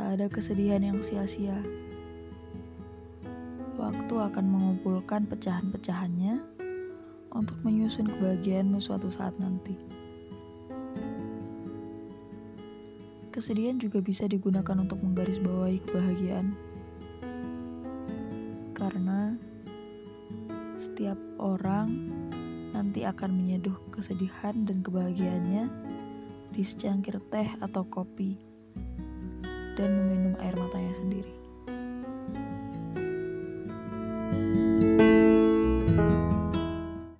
ada kesedihan yang sia-sia. Waktu akan mengumpulkan pecahan-pecahannya untuk menyusun kebahagiaanmu suatu saat nanti. Kesedihan juga bisa digunakan untuk menggarisbawahi kebahagiaan. Karena setiap orang nanti akan menyeduh kesedihan dan kebahagiaannya di secangkir teh atau kopi dan meminum air matanya sendiri.